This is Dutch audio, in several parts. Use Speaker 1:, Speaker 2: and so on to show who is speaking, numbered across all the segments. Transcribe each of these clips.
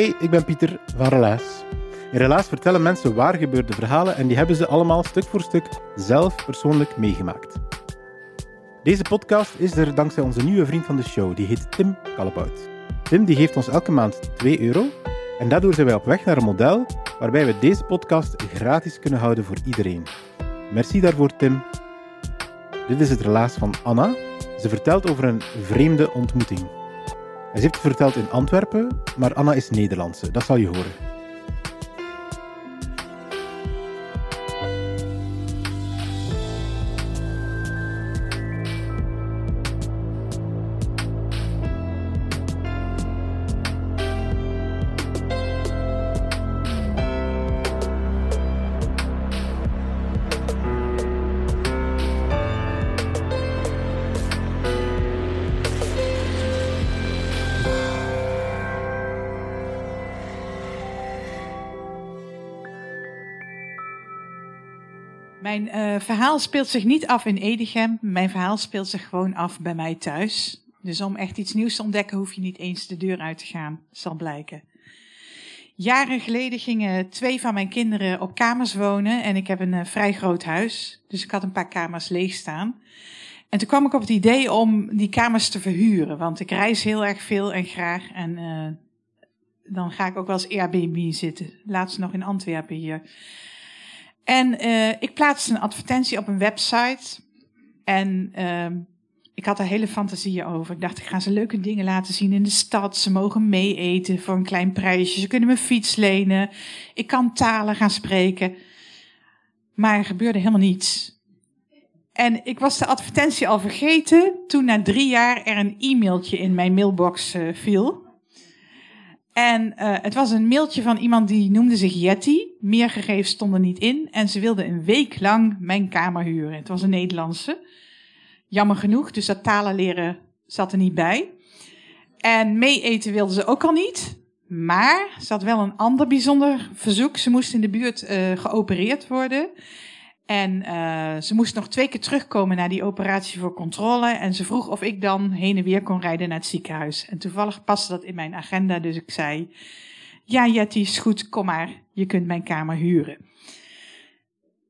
Speaker 1: Hey, ik ben Pieter van Relaas. In Relaas vertellen mensen waar gebeurde verhalen en die hebben ze allemaal stuk voor stuk zelf persoonlijk meegemaakt. Deze podcast is er dankzij onze nieuwe vriend van de show, die heet Tim Kallebout. Tim die geeft ons elke maand 2 euro en daardoor zijn wij op weg naar een model waarbij we deze podcast gratis kunnen houden voor iedereen. Merci daarvoor, Tim. Dit is het relaas van Anna. Ze vertelt over een vreemde ontmoeting. Hij heeft verteld in Antwerpen, maar Anna is Nederlandse. Dat zal je horen.
Speaker 2: Mijn uh, verhaal speelt zich niet af in Edegem. Mijn verhaal speelt zich gewoon af bij mij thuis. Dus om echt iets nieuws te ontdekken, hoef je niet eens de deur uit te gaan, zal blijken. Jaren geleden gingen twee van mijn kinderen op kamers wonen en ik heb een uh, vrij groot huis. Dus ik had een paar kamers leeg staan. En toen kwam ik op het idee om die kamers te verhuren, want ik reis heel erg veel en graag. En uh, dan ga ik ook wel eens Airbnb zitten. Laatst nog in Antwerpen hier. En uh, ik plaatste een advertentie op een website. En uh, ik had er hele fantasieën over. Ik dacht, ik ga ze leuke dingen laten zien in de stad. Ze mogen meeeten voor een klein prijsje. Ze kunnen me fiets lenen. Ik kan talen gaan spreken. Maar er gebeurde helemaal niets. En ik was de advertentie al vergeten toen na drie jaar er een e-mailtje in mijn mailbox uh, viel. En uh, het was een mailtje van iemand die noemde zich Yeti. Meer gegevens stonden niet in. En ze wilde een week lang mijn kamer huren. Het was een Nederlandse. Jammer genoeg, dus dat talen leren zat er niet bij. En mee eten wilde ze ook al niet. Maar ze had wel een ander bijzonder verzoek. Ze moest in de buurt uh, geopereerd worden. En uh, ze moest nog twee keer terugkomen naar die operatie voor controle. En ze vroeg of ik dan heen en weer kon rijden naar het ziekenhuis. En toevallig paste dat in mijn agenda, dus ik zei: Ja, Jetty, is goed, kom maar, je kunt mijn kamer huren.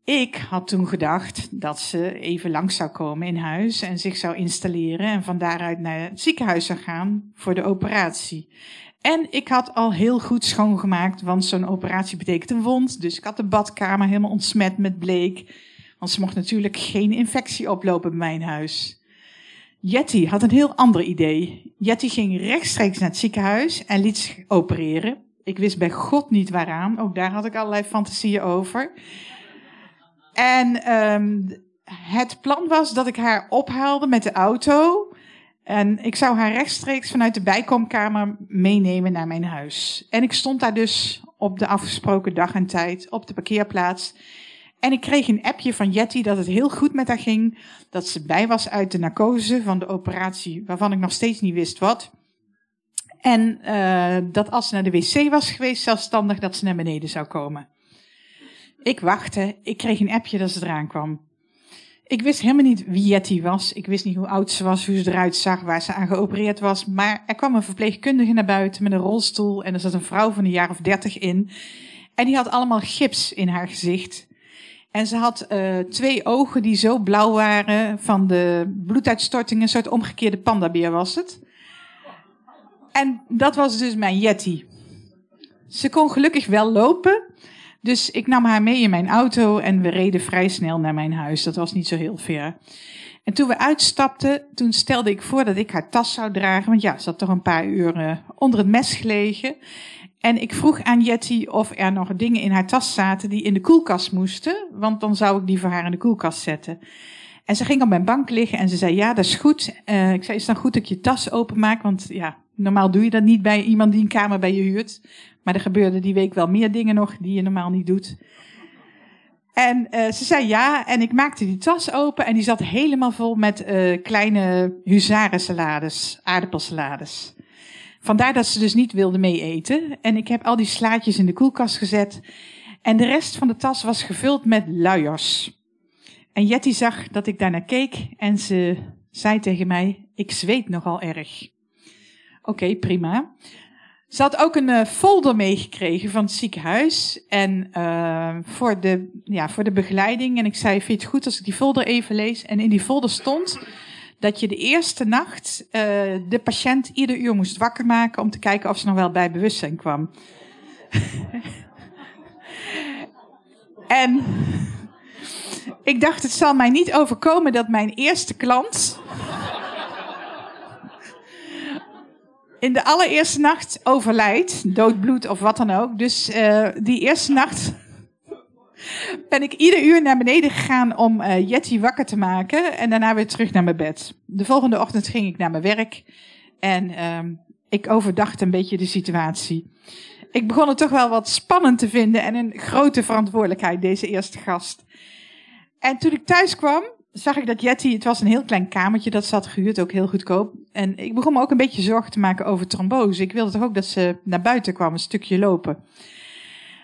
Speaker 2: Ik had toen gedacht dat ze even langs zou komen in huis en zich zou installeren en van daaruit naar het ziekenhuis zou gaan voor de operatie. En ik had al heel goed schoongemaakt, want zo'n operatie betekent een wond. Dus ik had de badkamer helemaal ontsmet met bleek. Want ze mocht natuurlijk geen infectie oplopen bij mijn huis. Jetty had een heel ander idee. Jetty ging rechtstreeks naar het ziekenhuis en liet zich opereren. Ik wist bij God niet waaraan. Ook daar had ik allerlei fantasieën over. En um, het plan was dat ik haar ophaalde met de auto. En ik zou haar rechtstreeks vanuit de bijkomkamer meenemen naar mijn huis. En ik stond daar dus op de afgesproken dag en tijd op de parkeerplaats. En ik kreeg een appje van Jetty dat het heel goed met haar ging. Dat ze bij was uit de narcose van de operatie, waarvan ik nog steeds niet wist wat. En uh, dat als ze naar de wc was geweest, zelfstandig, dat ze naar beneden zou komen. Ik wachtte, ik kreeg een appje dat ze eraan kwam. Ik wist helemaal niet wie Jetty was. Ik wist niet hoe oud ze was, hoe ze eruit zag, waar ze aan geopereerd was. Maar er kwam een verpleegkundige naar buiten met een rolstoel en er zat een vrouw van een jaar of dertig in. En die had allemaal gips in haar gezicht. En ze had uh, twee ogen die zo blauw waren van de bloeduitstorting. Een soort omgekeerde pandabeer was het. En dat was dus mijn Yeti. Ze kon gelukkig wel lopen. Dus ik nam haar mee in mijn auto en we reden vrij snel naar mijn huis. Dat was niet zo heel ver. En toen we uitstapten, toen stelde ik voor dat ik haar tas zou dragen. Want ja, ze had toch een paar uur onder het mes gelegen. En ik vroeg aan Jetty of er nog dingen in haar tas zaten die in de koelkast moesten. Want dan zou ik die voor haar in de koelkast zetten. En ze ging op mijn bank liggen en ze zei, ja, dat is goed. Uh, ik zei, is dan goed dat ik je tas openmaak? Want ja, normaal doe je dat niet bij iemand die een kamer bij je huurt. Maar er gebeurde die week wel meer dingen nog die je normaal niet doet. En uh, ze zei ja, en ik maakte die tas open en die zat helemaal vol met uh, kleine huzarensalades, aardappelsalades. Vandaar dat ze dus niet wilde mee eten. En ik heb al die slaatjes in de koelkast gezet. En de rest van de tas was gevuld met luiers. En Jetty zag dat ik daarnaar keek en ze zei tegen mij, ik zweet nogal erg. Oké, prima. Ze had ook een uh, folder meegekregen van het ziekenhuis. En uh, voor, de, ja, voor de begeleiding. En ik zei, vind je het goed als ik die folder even lees? En in die folder stond dat je de eerste nacht uh, de patiënt ieder uur moest wakker maken om te kijken of ze nog wel bij bewustzijn kwam. en ik dacht, het zal mij niet overkomen dat mijn eerste klant in de allereerste nacht overlijdt, doodbloed of wat dan ook. Dus uh, die eerste nacht ben ik ieder uur naar beneden gegaan om uh, Jetty wakker te maken en daarna weer terug naar mijn bed. De volgende ochtend ging ik naar mijn werk en uh, ik overdacht een beetje de situatie. Ik begon het toch wel wat spannend te vinden en een grote verantwoordelijkheid, deze eerste gast. En toen ik thuis kwam, zag ik dat Jetty, het was een heel klein kamertje, dat zat gehuurd, ook heel goedkoop. En ik begon me ook een beetje zorgen te maken over trombose. Ik wilde toch ook dat ze naar buiten kwam, een stukje lopen.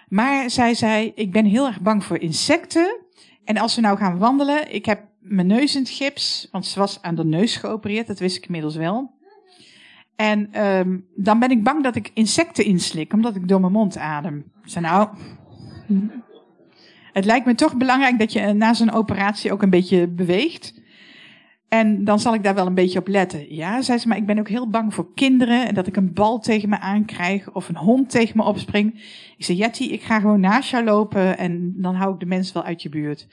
Speaker 2: Maar zij zei, ik ben heel erg bang voor insecten. En als we nou gaan wandelen, ik heb mijn neus in het gips, want ze was aan de neus geopereerd, dat wist ik inmiddels wel. En um, dan ben ik bang dat ik insecten inslik, omdat ik door mijn mond adem. Zei, nou, het lijkt me toch belangrijk dat je na zo'n operatie ook een beetje beweegt. En dan zal ik daar wel een beetje op letten. Ja, zei ze, maar ik ben ook heel bang voor kinderen. En dat ik een bal tegen me aankrijg of een hond tegen me opspringt. Ik zei, Jetty, ik ga gewoon naast jou lopen en dan hou ik de mensen wel uit je buurt.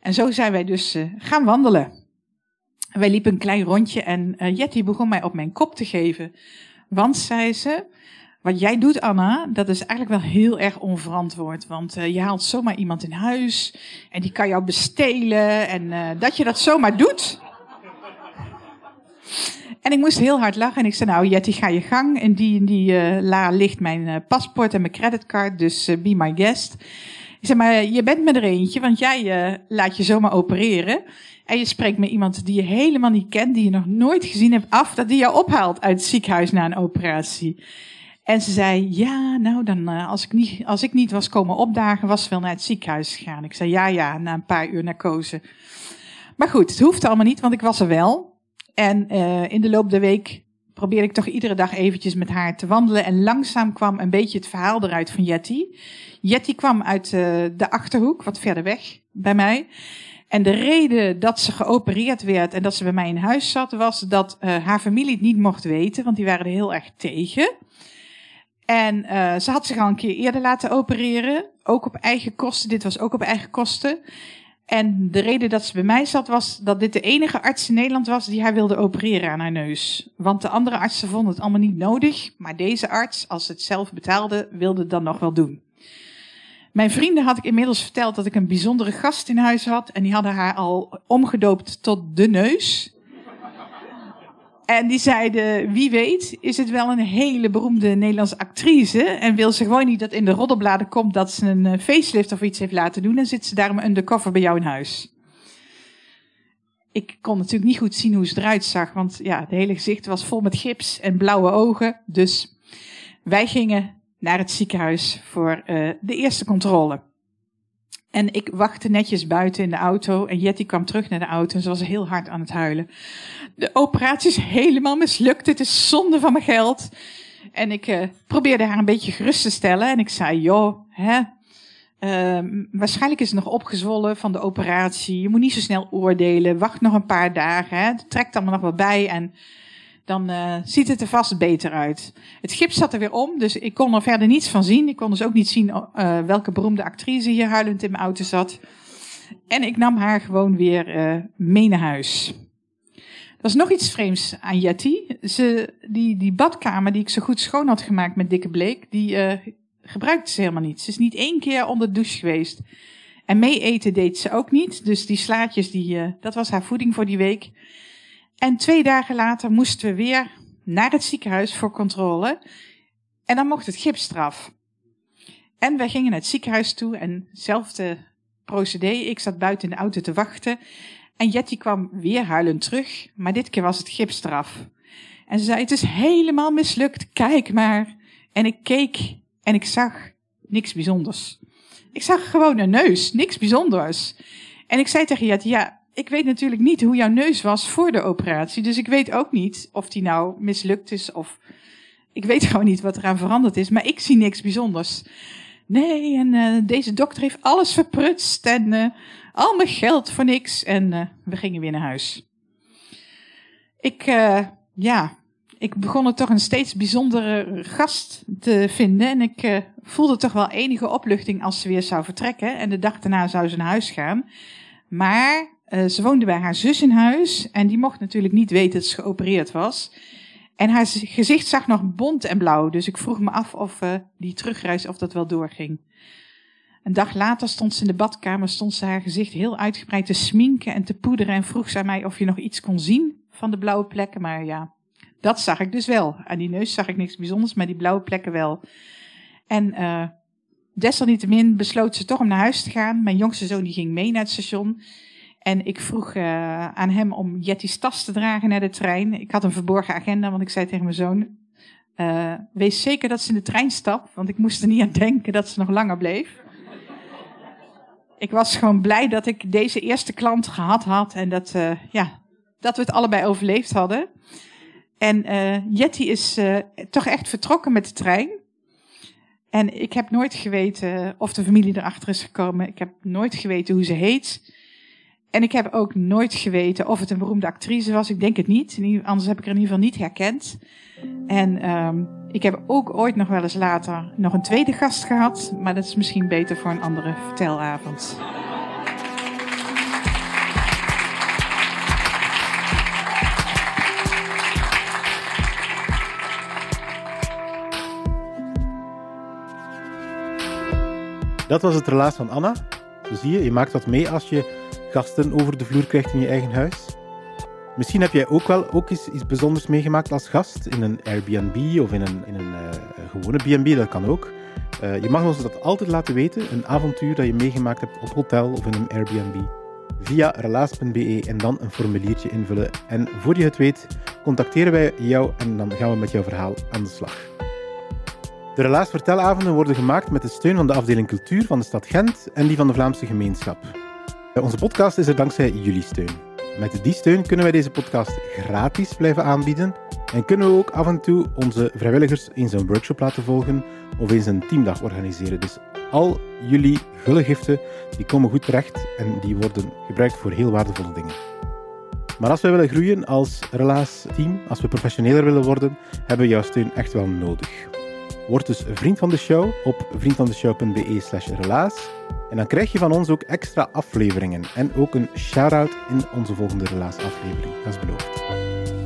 Speaker 2: En zo zijn wij dus uh, gaan wandelen. Wij liepen een klein rondje en uh, Jetty begon mij op mijn kop te geven. Want, zei ze, wat jij doet, Anna, dat is eigenlijk wel heel erg onverantwoord. Want uh, je haalt zomaar iemand in huis en die kan jou bestelen. En uh, dat je dat zomaar doet. En ik moest heel hard lachen en ik zei, nou Jetty, ga je gang. En die, die uh, la ligt mijn paspoort en mijn creditcard, dus be my guest. Ik zei, maar je bent me er eentje, want jij laat je zomaar opereren. En je spreekt met iemand die je helemaal niet kent, die je nog nooit gezien hebt, af dat die jou ophaalt uit het ziekenhuis na een operatie. En ze zei, ja, nou dan, uh, als, ik niet, als ik niet was komen opdagen, was ze wel naar het ziekenhuis gegaan. Ik zei, ja, ja, na een paar uur narcose. Maar goed, het hoefde allemaal niet, want ik was er wel. En uh, in de loop der week probeerde ik toch iedere dag eventjes met haar te wandelen. En langzaam kwam een beetje het verhaal eruit van Jetty. Jetty kwam uit uh, de Achterhoek, wat verder weg bij mij. En de reden dat ze geopereerd werd en dat ze bij mij in huis zat, was dat haar familie het niet mocht weten, want die waren er heel erg tegen. En uh, ze had zich al een keer eerder laten opereren, ook op eigen kosten. Dit was ook op eigen kosten. En de reden dat ze bij mij zat was dat dit de enige arts in Nederland was die haar wilde opereren aan haar neus. Want de andere artsen vonden het allemaal niet nodig, maar deze arts, als ze het zelf betaalde, wilde het dan nog wel doen. Mijn vrienden had ik inmiddels verteld dat ik een bijzondere gast in huis had en die hadden haar al omgedoopt tot de neus. En die zeiden, wie weet, is het wel een hele beroemde Nederlandse actrice. En wil ze gewoon niet dat in de roddelbladen komt dat ze een eh, facelift of iets heeft laten doen. En zit ze daarom undercover bij jou in huis. Ik kon natuurlijk niet goed zien hoe ze eruit zag. Want ja, het hele gezicht was vol met gips en blauwe ogen. Dus wij gingen naar het ziekenhuis voor uh, de eerste controle. En ik wachtte netjes buiten in de auto. En Jetty kwam terug naar de auto en ze was heel hard aan het huilen. De operatie is helemaal mislukt. Het is zonde van mijn geld. En ik uh, probeerde haar een beetje gerust te stellen. En ik zei, joh, hè, uh, waarschijnlijk is het nog opgezwollen van de operatie. Je moet niet zo snel oordelen. Wacht nog een paar dagen. Hè. Het trekt allemaal nog wat bij. En dan uh, ziet het er vast beter uit. Het gips zat er weer om, dus ik kon er verder niets van zien. Ik kon dus ook niet zien uh, welke beroemde actrice hier huilend in mijn auto zat. En ik nam haar gewoon weer uh, mee naar huis. Er was nog iets vreemds aan Jetty. Ze, die, die badkamer die ik zo goed schoon had gemaakt met dikke bleek, die gebruikte ze helemaal niet. Ze is niet één keer onder de douche geweest. En mee eten deed ze ook niet. Dus die slaatjes, die, dat was haar voeding voor die week. En twee dagen later moesten we weer naar het ziekenhuis voor controle. En dan mocht het gips eraf. En wij gingen naar het ziekenhuis toe en hetzelfde procedé. Ik zat buiten in de auto te wachten. En Jetty kwam weer huilend terug, maar dit keer was het gips eraf. En ze zei, het is helemaal mislukt, kijk maar. En ik keek en ik zag niks bijzonders. Ik zag gewoon een neus, niks bijzonders. En ik zei tegen Jetty, ja, ik weet natuurlijk niet hoe jouw neus was voor de operatie. Dus ik weet ook niet of die nou mislukt is of... Ik weet gewoon niet wat eraan veranderd is, maar ik zie niks bijzonders. Nee, en uh, deze dokter heeft alles verprutst en uh, al mijn geld voor niks. En uh, we gingen weer naar huis. Ik, ja, ik begon er toch een steeds bijzondere gast te vinden. En ik voelde toch wel enige opluchting als ze weer zou vertrekken. En de dag daarna zou ze naar huis gaan. Maar ze woonde bij haar zus in huis. En die mocht natuurlijk niet weten dat ze geopereerd was. En haar gezicht zag nog bont en blauw, dus ik vroeg me af of uh, die terugreis of dat wel doorging. Een dag later stond ze in de badkamer, stond ze haar gezicht heel uitgebreid te sminken en te poederen en vroeg ze mij of je nog iets kon zien van de blauwe plekken. Maar ja, dat zag ik dus wel. Aan die neus zag ik niks bijzonders, maar die blauwe plekken wel. En uh, desalniettemin besloot ze toch om naar huis te gaan. Mijn jongste zoon die ging mee naar het station. En ik vroeg uh, aan hem om Jetty's tas te dragen naar de trein. Ik had een verborgen agenda, want ik zei tegen mijn zoon: uh, Wees zeker dat ze in de trein stapt, want ik moest er niet aan denken dat ze nog langer bleef. ik was gewoon blij dat ik deze eerste klant gehad had en dat, uh, ja, dat we het allebei overleefd hadden. En Jetty is toch echt vertrokken met de trein. En ik heb nooit geweten of de familie erachter is gekomen. Ik heb nooit geweten hoe ze heet. En ik heb ook nooit geweten of het een beroemde actrice was. Ik denk het niet. Anders heb ik er in ieder geval niet herkend. En um, ik heb ook ooit nog wel eens later nog een tweede gast gehad. Maar dat is misschien beter voor een andere vertelavond.
Speaker 1: Dat was het relaas van Anna. Zo zie je, je maakt wat mee als je gasten over de vloer krijgt in je eigen huis. Misschien heb jij ook wel ook iets, iets bijzonders meegemaakt als gast in een Airbnb of in een, in een uh, gewone B&B, dat kan ook. Uh, je mag ons dat altijd laten weten, een avontuur dat je meegemaakt hebt op hotel of in een Airbnb. Via relaas.be en dan een formuliertje invullen. En voor je het weet, contacteren wij jou en dan gaan we met jouw verhaal aan de slag. De Relaas Vertelavonden worden gemaakt met de steun van de afdeling Cultuur van de stad Gent en die van de Vlaamse gemeenschap. Onze podcast is er dankzij jullie steun. Met die steun kunnen wij deze podcast gratis blijven aanbieden en kunnen we ook af en toe onze vrijwilligers eens een workshop laten volgen of eens een teamdag organiseren. Dus al jullie gulle giften die komen goed terecht en die worden gebruikt voor heel waardevolle dingen. Maar als wij willen groeien als Relaas-team, als we professioneler willen worden, hebben we jouw steun echt wel nodig. Word dus vriend van de show op vriendvandeshow.be slash relaas. En dan krijg je van ons ook extra afleveringen en ook een shout-out in onze volgende relaasaflevering. Dat is beloofd.